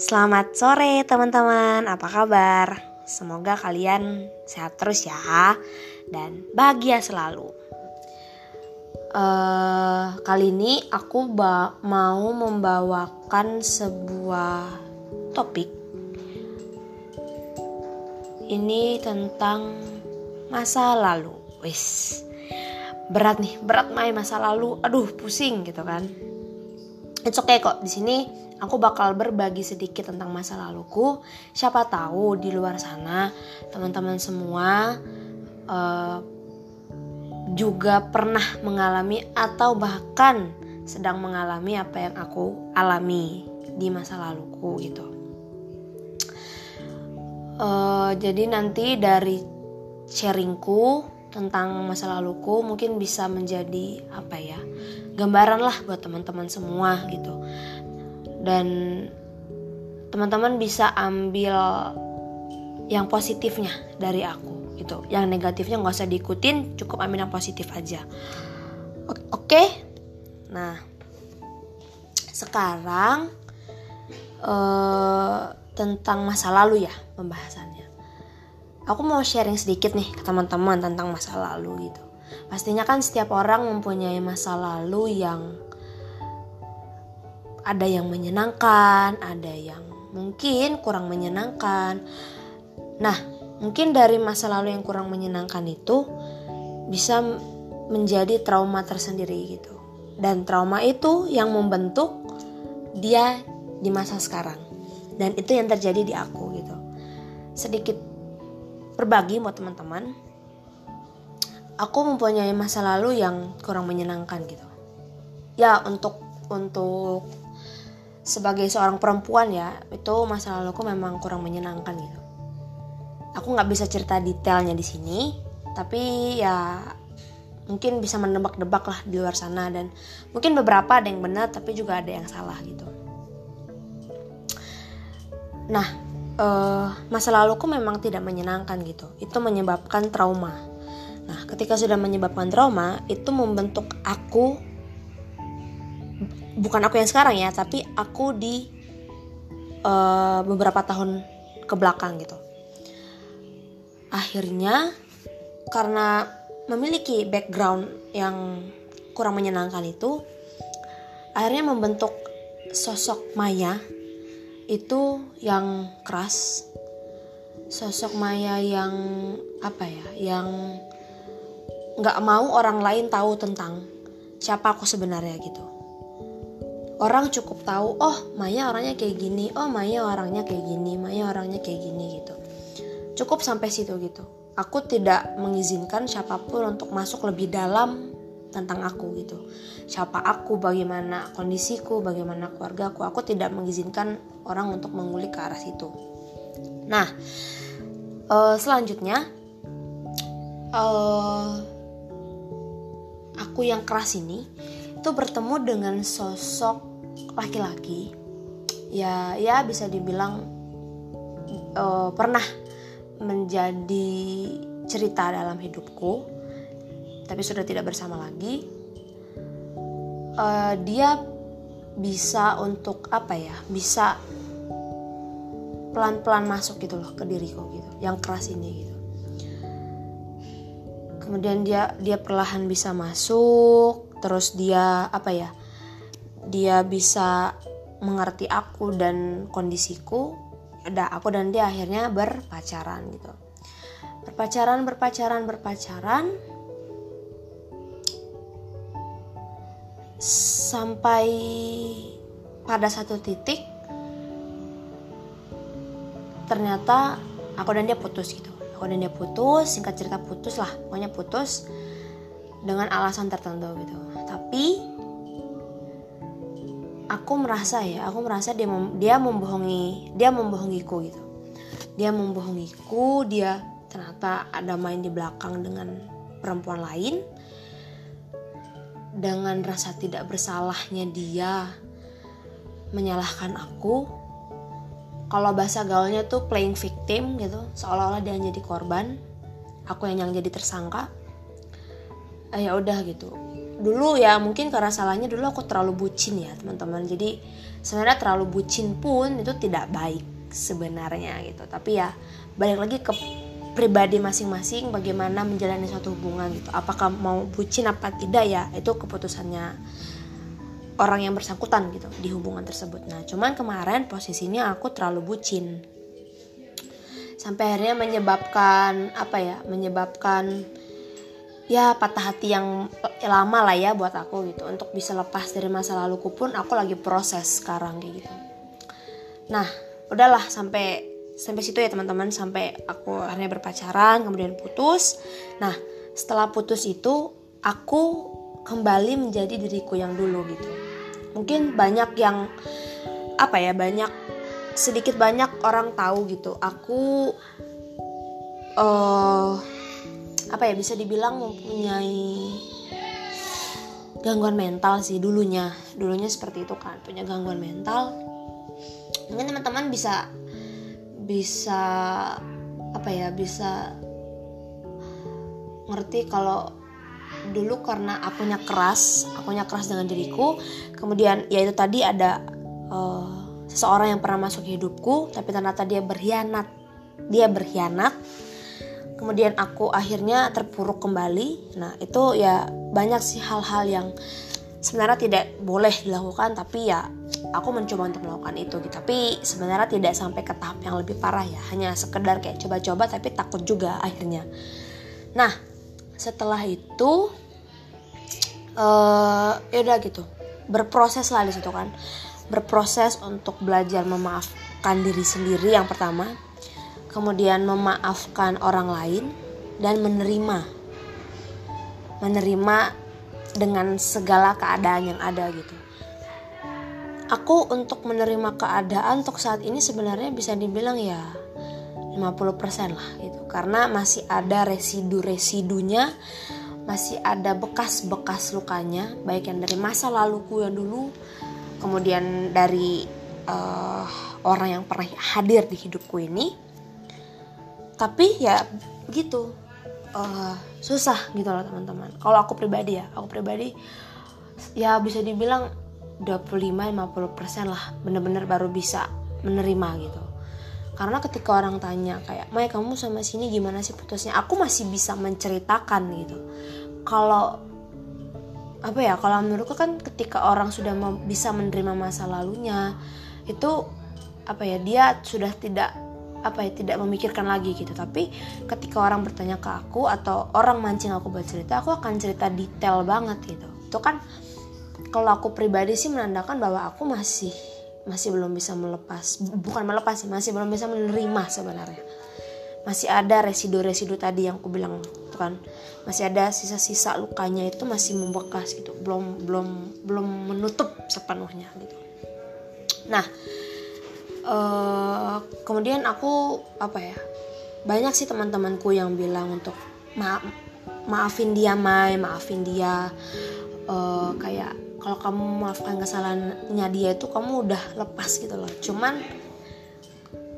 Selamat sore teman-teman, apa kabar? Semoga kalian sehat terus ya dan bahagia selalu. Uh, kali ini aku mau membawakan sebuah topik. Ini tentang masa lalu. Wis, berat nih, berat main masa lalu. Aduh, pusing gitu kan. It's okay kok. Di sini aku bakal berbagi sedikit tentang masa laluku. Siapa tahu di luar sana teman-teman semua uh, juga pernah mengalami atau bahkan sedang mengalami apa yang aku alami di masa laluku gitu. Uh, jadi nanti dari sharingku tentang masa laluku mungkin bisa menjadi apa ya gambaran lah buat teman-teman semua gitu dan teman-teman bisa ambil yang positifnya dari aku gitu. Yang negatifnya nggak usah diikutin cukup ambil yang positif aja. Oke? Nah sekarang uh, tentang masa lalu ya pembahasannya. Aku mau sharing sedikit nih ke teman-teman tentang masa lalu gitu. Pastinya kan setiap orang mempunyai masa lalu yang ada yang menyenangkan, ada yang mungkin kurang menyenangkan. Nah, mungkin dari masa lalu yang kurang menyenangkan itu bisa menjadi trauma tersendiri gitu. Dan trauma itu yang membentuk dia di masa sekarang. Dan itu yang terjadi di aku gitu. Sedikit berbagi buat teman-teman. Aku mempunyai masa lalu yang kurang menyenangkan gitu. Ya, untuk untuk sebagai seorang perempuan ya itu masa laluku memang kurang menyenangkan gitu. Aku nggak bisa cerita detailnya di sini tapi ya mungkin bisa menebak-debak lah di luar sana dan mungkin beberapa ada yang benar tapi juga ada yang salah gitu. Nah uh, masa laluku memang tidak menyenangkan gitu. Itu menyebabkan trauma. Nah ketika sudah menyebabkan trauma itu membentuk aku bukan aku yang sekarang ya tapi aku di uh, beberapa tahun ke belakang gitu. Akhirnya karena memiliki background yang kurang menyenangkan itu akhirnya membentuk sosok Maya itu yang keras sosok Maya yang apa ya yang nggak mau orang lain tahu tentang siapa aku sebenarnya gitu orang cukup tahu oh Maya orangnya kayak gini oh Maya orangnya kayak gini Maya orangnya kayak gini gitu. Cukup sampai situ gitu. Aku tidak mengizinkan siapa pun untuk masuk lebih dalam tentang aku gitu. Siapa aku bagaimana kondisiku bagaimana keluarga aku aku tidak mengizinkan orang untuk mengulik ke arah situ. Nah uh, selanjutnya uh, aku yang keras ini itu bertemu dengan sosok laki-laki ya ya bisa dibilang uh, pernah menjadi cerita dalam hidupku tapi sudah tidak bersama lagi. Uh, dia bisa untuk apa ya bisa pelan-pelan masuk gitu loh ke diriku gitu yang keras ini gitu. Kemudian dia dia perlahan bisa masuk terus dia apa ya dia bisa mengerti aku dan kondisiku udah aku dan dia akhirnya berpacaran gitu. Berpacaran berpacaran berpacaran. Sampai pada satu titik ternyata aku dan dia putus gitu. Aku dan dia putus singkat cerita putus lah pokoknya putus dengan alasan tertentu gitu. Tapi aku merasa ya aku merasa dia mem, dia membohongi dia membohongiku gitu. Dia membohongiku dia ternyata ada main di belakang dengan perempuan lain. Dengan rasa tidak bersalahnya dia menyalahkan aku. Kalau bahasa gaulnya tuh playing victim gitu seolah-olah dia jadi korban. Aku yang yang jadi tersangka. Eh, ya udah gitu dulu ya mungkin karena salahnya dulu aku terlalu bucin ya teman-teman. Jadi sebenarnya terlalu bucin pun itu tidak baik sebenarnya gitu. Tapi ya balik lagi ke pribadi masing-masing bagaimana menjalani suatu hubungan gitu. Apakah mau bucin apa tidak ya itu keputusannya orang yang bersangkutan gitu di hubungan tersebut. Nah cuman kemarin posisinya aku terlalu bucin. Sampai akhirnya menyebabkan apa ya menyebabkan ya patah hati yang lama lah ya buat aku gitu. Untuk bisa lepas dari masa laluku pun aku lagi proses sekarang kayak gitu. Nah udahlah sampai sampai situ ya teman-teman. Sampai aku akhirnya berpacaran kemudian putus. Nah setelah putus itu aku kembali menjadi diriku yang dulu gitu. Mungkin banyak yang apa ya banyak sedikit banyak orang tahu gitu. Aku uh, apa ya bisa dibilang mempunyai gangguan mental sih dulunya. Dulunya seperti itu kan punya gangguan mental. Mungkin teman-teman bisa bisa apa ya bisa ngerti kalau dulu karena akunya keras akunya keras dengan diriku kemudian ya itu tadi ada uh, seseorang yang pernah masuk hidupku tapi ternyata dia berkhianat. Dia berkhianat kemudian aku akhirnya terpuruk kembali. Nah itu ya banyak sih hal-hal yang sebenarnya tidak boleh dilakukan tapi ya aku mencoba untuk melakukan itu gitu. Tapi sebenarnya tidak sampai ke tahap yang lebih parah ya. Hanya sekedar kayak coba-coba tapi takut juga akhirnya. Nah setelah itu uh, ya udah gitu. Berproses lah di situ kan. Berproses untuk belajar memaafkan diri sendiri yang pertama kemudian memaafkan orang lain dan menerima menerima dengan segala keadaan yang ada gitu. Aku untuk menerima keadaan untuk saat ini sebenarnya bisa dibilang ya 50% lah gitu. Karena masih ada residu-residunya masih ada bekas-bekas lukanya baik yang dari masa laluku yang dulu kemudian dari uh, orang yang pernah hadir di hidupku ini tapi ya gitu. Uh, susah gitu loh teman-teman. Kalau aku pribadi ya aku pribadi ya bisa dibilang 25-50% lah bener-bener baru bisa menerima gitu. Karena ketika orang tanya kayak Maya kamu sama sini gimana sih putusnya? Aku masih bisa menceritakan gitu. Kalau apa ya kalau menurutku kan ketika orang sudah bisa menerima masa lalunya itu apa ya dia sudah tidak apa ya tidak memikirkan lagi gitu. Tapi ketika orang bertanya ke aku atau orang mancing aku buat cerita aku akan cerita detail banget gitu. Itu kan kalau aku pribadi sih menandakan bahwa aku masih masih belum bisa melepas bukan melepas sih masih belum bisa menerima sebenarnya. Masih ada residu-residu tadi yang aku bilang itu kan. Masih ada sisa-sisa lukanya itu masih membekas gitu. Belum belum belum menutup sepenuhnya gitu. Nah uh, kemudian aku apa ya banyak sih teman-temanku yang bilang untuk ma maafin dia Mai maafin dia. Uh, kayak kalau kamu maafkan kesalahannya dia itu kamu udah lepas gitu loh. Cuman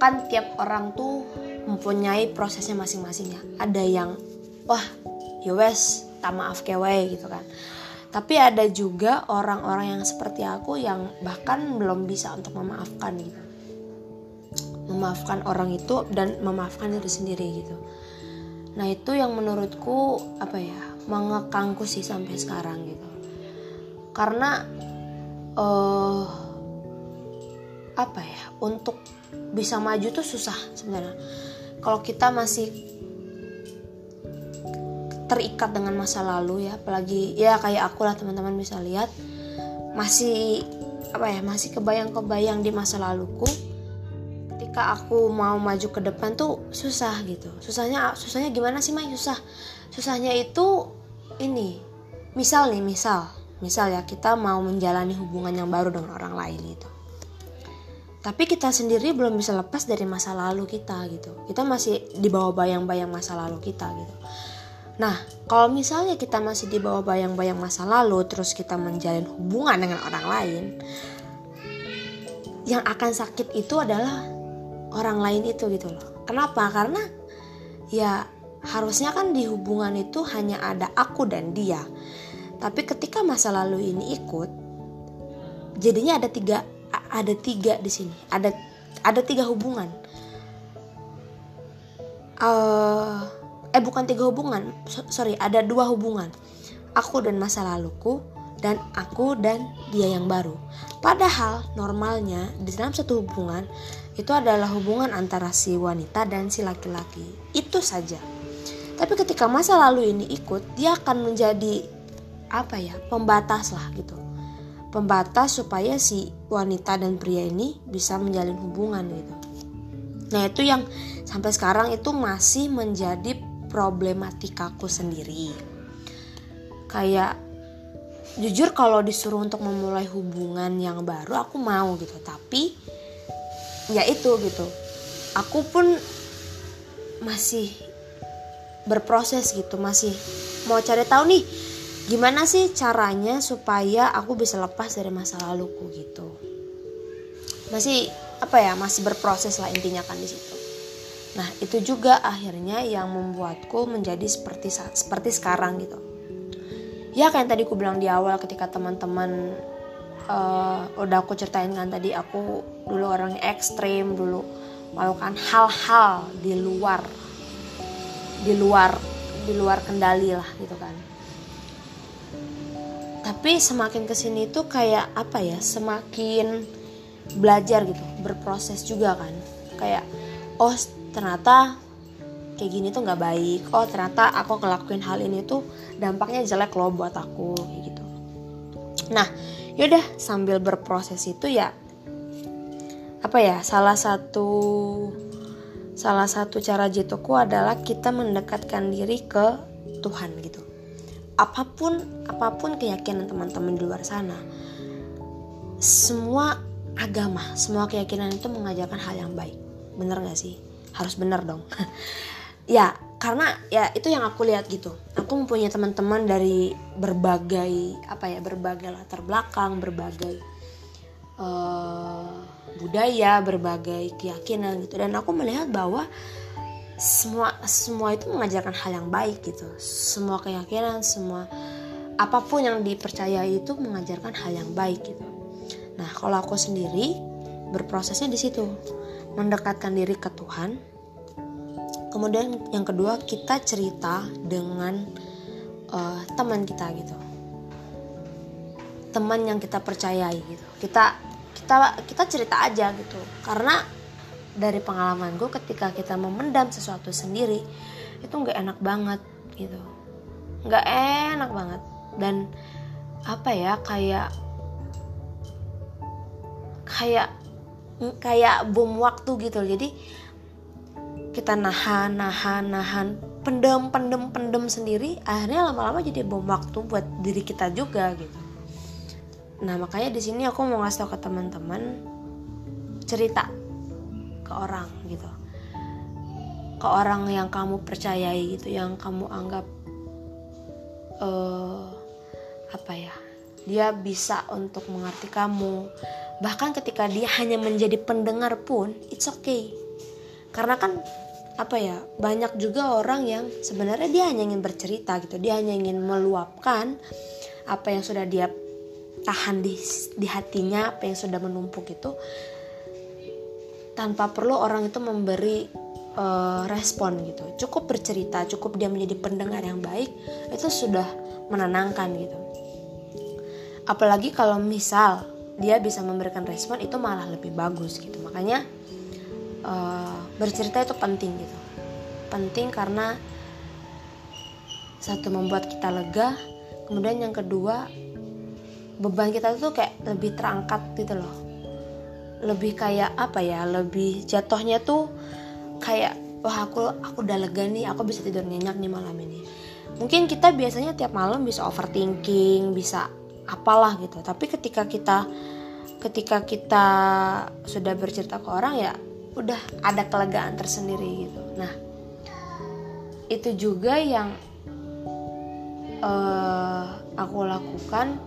kan tiap orang tuh mempunyai prosesnya masing-masing ya. Ada yang wah ya tak maaf kewe gitu kan. Tapi ada juga orang-orang yang seperti aku yang bahkan belum bisa untuk memaafkan gitu memaafkan orang itu dan memaafkan diri sendiri gitu. Nah itu yang menurutku apa ya mengekangku sih sampai sekarang gitu. Karena uh, apa ya untuk bisa maju tuh susah sebenarnya. Kalau kita masih terikat dengan masa lalu ya apalagi ya kayak aku lah teman-teman bisa lihat masih apa ya masih kebayang-kebayang di masa laluku ketika aku mau maju ke depan tuh susah gitu. Susahnya susahnya gimana sih Mai? Susah. Susahnya itu ini. Misal nih misal. Misal ya kita mau menjalani hubungan yang baru dengan orang lain itu tapi kita sendiri belum bisa lepas dari masa lalu kita gitu. Kita masih di bawah bayang-bayang masa lalu kita gitu. Nah kalau misalnya kita masih di bawah bayang-bayang masa lalu terus kita menjalin hubungan dengan orang lain yang akan sakit itu adalah orang lain itu gitu loh. Kenapa? Karena ya harusnya kan di hubungan itu hanya ada aku dan dia. Tapi ketika masa lalu ini ikut, jadinya ada tiga ada tiga di sini. Ada ada tiga hubungan. Uh, eh bukan tiga hubungan. Sorry ada dua hubungan. Aku dan masa laluku dan aku dan dia yang baru padahal normalnya di dalam satu hubungan itu adalah hubungan antara si wanita dan si laki-laki itu saja tapi ketika masa lalu ini ikut dia akan menjadi apa ya pembatas lah gitu pembatas supaya si wanita dan pria ini bisa menjalin hubungan gitu. Nah itu yang sampai sekarang itu masih menjadi problematikaku sendiri. Kayak jujur kalau disuruh untuk memulai hubungan yang baru aku mau gitu, tapi ya itu gitu. Aku pun masih berproses gitu, masih mau cari tahu nih gimana sih caranya supaya aku bisa lepas dari masa laluku gitu. Masih apa ya masih berproses lah intinya kan di situ. Nah itu juga akhirnya yang membuatku menjadi seperti seperti sekarang gitu ya kayak yang tadi aku bilang di awal ketika teman-teman uh, udah aku ceritain kan tadi aku dulu orang ekstrim dulu melakukan hal-hal di luar di luar di luar kendali lah gitu kan. Tapi semakin ke sini tuh kayak apa ya semakin belajar gitu berproses juga kan. Kayak oh ternyata kayak gini tuh nggak baik. Oh ternyata aku ngelakuin hal ini tuh dampaknya jelek loh buat aku kayak gitu. Nah yaudah sambil berproses itu ya apa ya salah satu salah satu cara jituku adalah kita mendekatkan diri ke Tuhan gitu. Apa pun apa pun keyakinan teman-teman di luar sana semua agama semua keyakinan itu mengajarkan hal yang baik. Bener gak sih? Harus bener dong ya karena ya itu yang aku lihat gitu. Aku mempunyai teman-teman dari berbagai apa ya berbagai latar belakang berbagai uh, budaya berbagai keyakinan gitu. Dan aku melihat bahwa semua semua itu mengajarkan hal yang baik gitu. Semua keyakinan semua apa pun yang dipercayai itu mengajarkan hal yang baik gitu. Nah kalau aku sendiri berprosesnya di situ. Mendekatkan diri ke Tuhan kemudian yang kedua kita cerita dengan uh, teman kita gitu. Teman yang kita percayai gitu. Kita kita kita cerita aja gitu. Karena dari pengalaman gue ketika kita memendam sesuatu sendiri itu nggak enak banget gitu. Nggak enak banget. Dan apa ya kayak kayak kayak bom waktu gitu. Jadi kita nahan nahan nahan. Pendem pendem pendem sendiri akhirnya lama-lama jadi bom waktu buat diri kita juga gitu. Nah makanya di sini aku mau ngasih tau ke teman-teman cerita ke orang gitu. Ke orang yang kamu percayai gitu yang kamu anggap uh, apa ya dia bisa untuk mengerti kamu. Bahkan ketika dia hanya menjadi pendengar pun it's okay karena kan apa ya banyak juga orang yang sebenarnya dia hanya ingin bercerita gitu. Dia hanya ingin meluapkan apa yang sudah dia tahan di di hatinya apa yang sudah menumpuk itu. Tanpa perlu orang itu memberi uh, respon gitu. Cukup bercerita cukup dia menjadi pendengar yang baik itu sudah menenangkan gitu. Apalagi kalau misal dia bisa memberikan respon itu malah lebih bagus gitu. Makanya uh, bercerita itu penting gitu. Penting karena satu membuat kita lega kemudian yang kedua beban kita tuh kayak lebih terangkat gitu loh. Lebih kayak apa ya lebih jatuhnya tuh kayak wah aku aku udah lega nih aku bisa tidur nyenyak nih malam ini. Mungkin kita biasanya tiap malam bisa overthinking bisa apalah gitu. Tapi ketika kita ketika kita sudah bercerita ke orang ya udah ada kelegaan tersendiri gitu. Nah itu juga yang uh, aku lakukan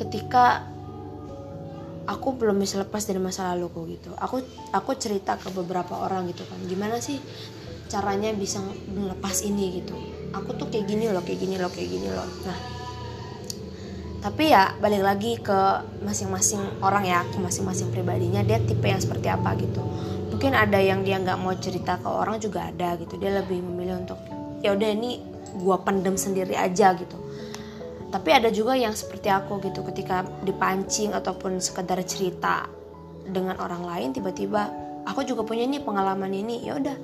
ketika aku belum bisa lepas dari masa laluku gitu. Aku aku cerita ke beberapa orang gitu kan gimana sih caranya bisa melepas ini? gitu. Aku tuh kayak gini loh kayak gini loh kayak gini loh. Nah tapi ya balik lagi ke masing-masing orang ya ke masing-masing pribadinya dia tipe yang seperti apa gitu. Mungkin ada yang dia nggak mau cerita ke orang juga ada gitu. Dia lebih memilih untuk ya udah ini gua pendem sendiri aja gitu. Tapi ada juga yang seperti aku gitu ketika dipancing ataupun sekedar cerita dengan orang lain tiba-tiba aku juga punya nih pengalaman ini. Ya udah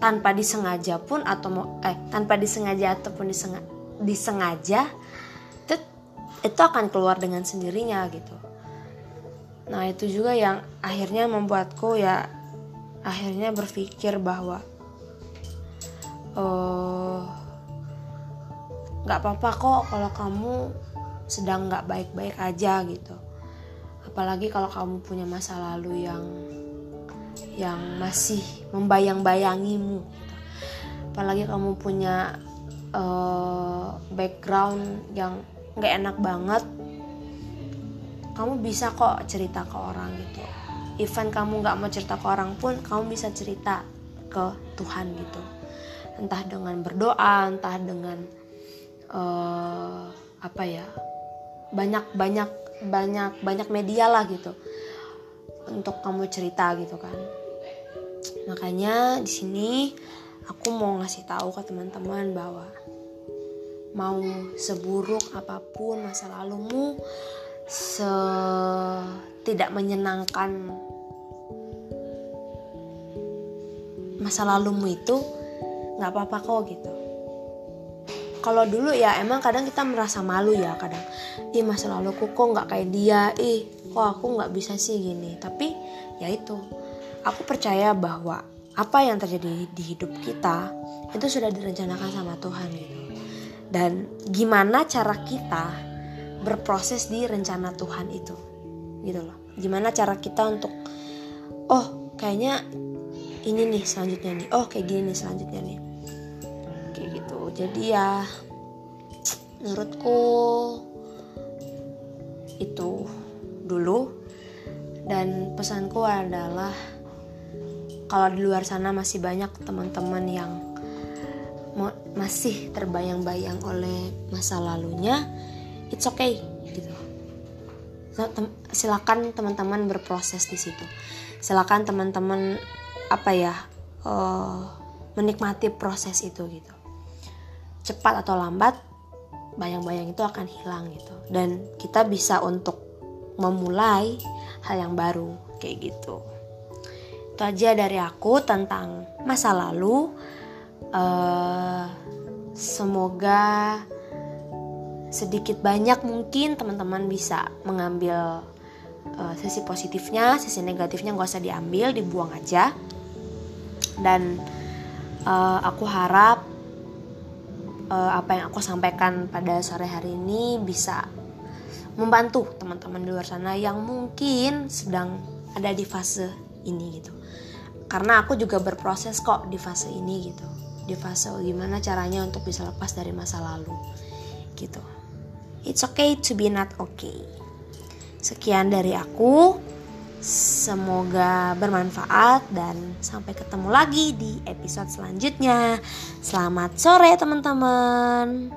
tanpa disengaja pun atau mau eh tanpa disengaja ataupun disengaja, disengaja itu akan keluar dengan sendirinya gitu nah itu juga yang akhirnya membuatku ya akhirnya berpikir bahwa uh, nggak apa-apa kok kalau kamu sedang nggak baik-baik aja gitu apalagi kalau kamu punya masa lalu yang yang masih membayang-bayangimu gitu. apalagi kamu punya uh, background yang nggak enak banget. Kamu bisa kok cerita ke orang gitu. Even kamu nggak mau cerita ke orang pun kamu bisa cerita ke Tuhan gitu. Entah dengan berdoa entah dengan uh, apa ya banyak banyak banyak banyak media lah gitu untuk kamu cerita gitu kan. Makanya di sini aku mau ngasih tahu ke teman-teman bahwa mau seburuk apa pun masa lalumu se tidak menyenangkan masa lalumu itu nggak apa-apa kok gitu. Kalau dulu ya emang kadang kita merasa malu ya kadang ih masa laluku kok nggak kayak dia? Ih kok aku nggak bisa sih gini? Tapi ya itu aku percaya bahwa apa yang terjadi di hidup kita itu sudah direncanakan sama Tuhan gitu dan gimana cara kita berproses di rencana Tuhan itu? Gitu loh. Gimana cara kita untuk oh kayaknya ini nih selanjutnya nih. Oh kayak gini nih selanjutnya nih. Jadi ya menurutku itu dulu. Dan pesanku adalah kalau di luar sana masih banyak teman-teman yang masih terbayang-bayang oleh masa lalunya it's okay gitu. Silakan teman-teman berproses di situ. Silakan teman-teman apa ya uh, menikmati proses itu gitu. Cepat atau lambat bayang-bayang itu akan hilang gitu. Dan kita bisa untuk memulai hal yang baru kayak gitu. Itu aja dari aku tentang masa lalu uh, semoga sedikit banyak mungkin teman-teman bisa mengambil uh, sisi positifnya sisi negatifnya nggak usah diambil dibuang aja dan uh, aku harap uh, apa yang aku sampaikan pada sore hari ini bisa membantu teman-teman di luar sana yang mungkin sedang ada di fase ini gitu. Karena aku juga berproses kok di fase ini gitu. Di fase gimana caranya untuk bisa lepas dari masa lalu gitu. It's okay to be not okay. Sekian dari aku. Semoga bermanfaat dan sampai ketemu lagi di episode selanjutnya. Selamat sore, teman-teman.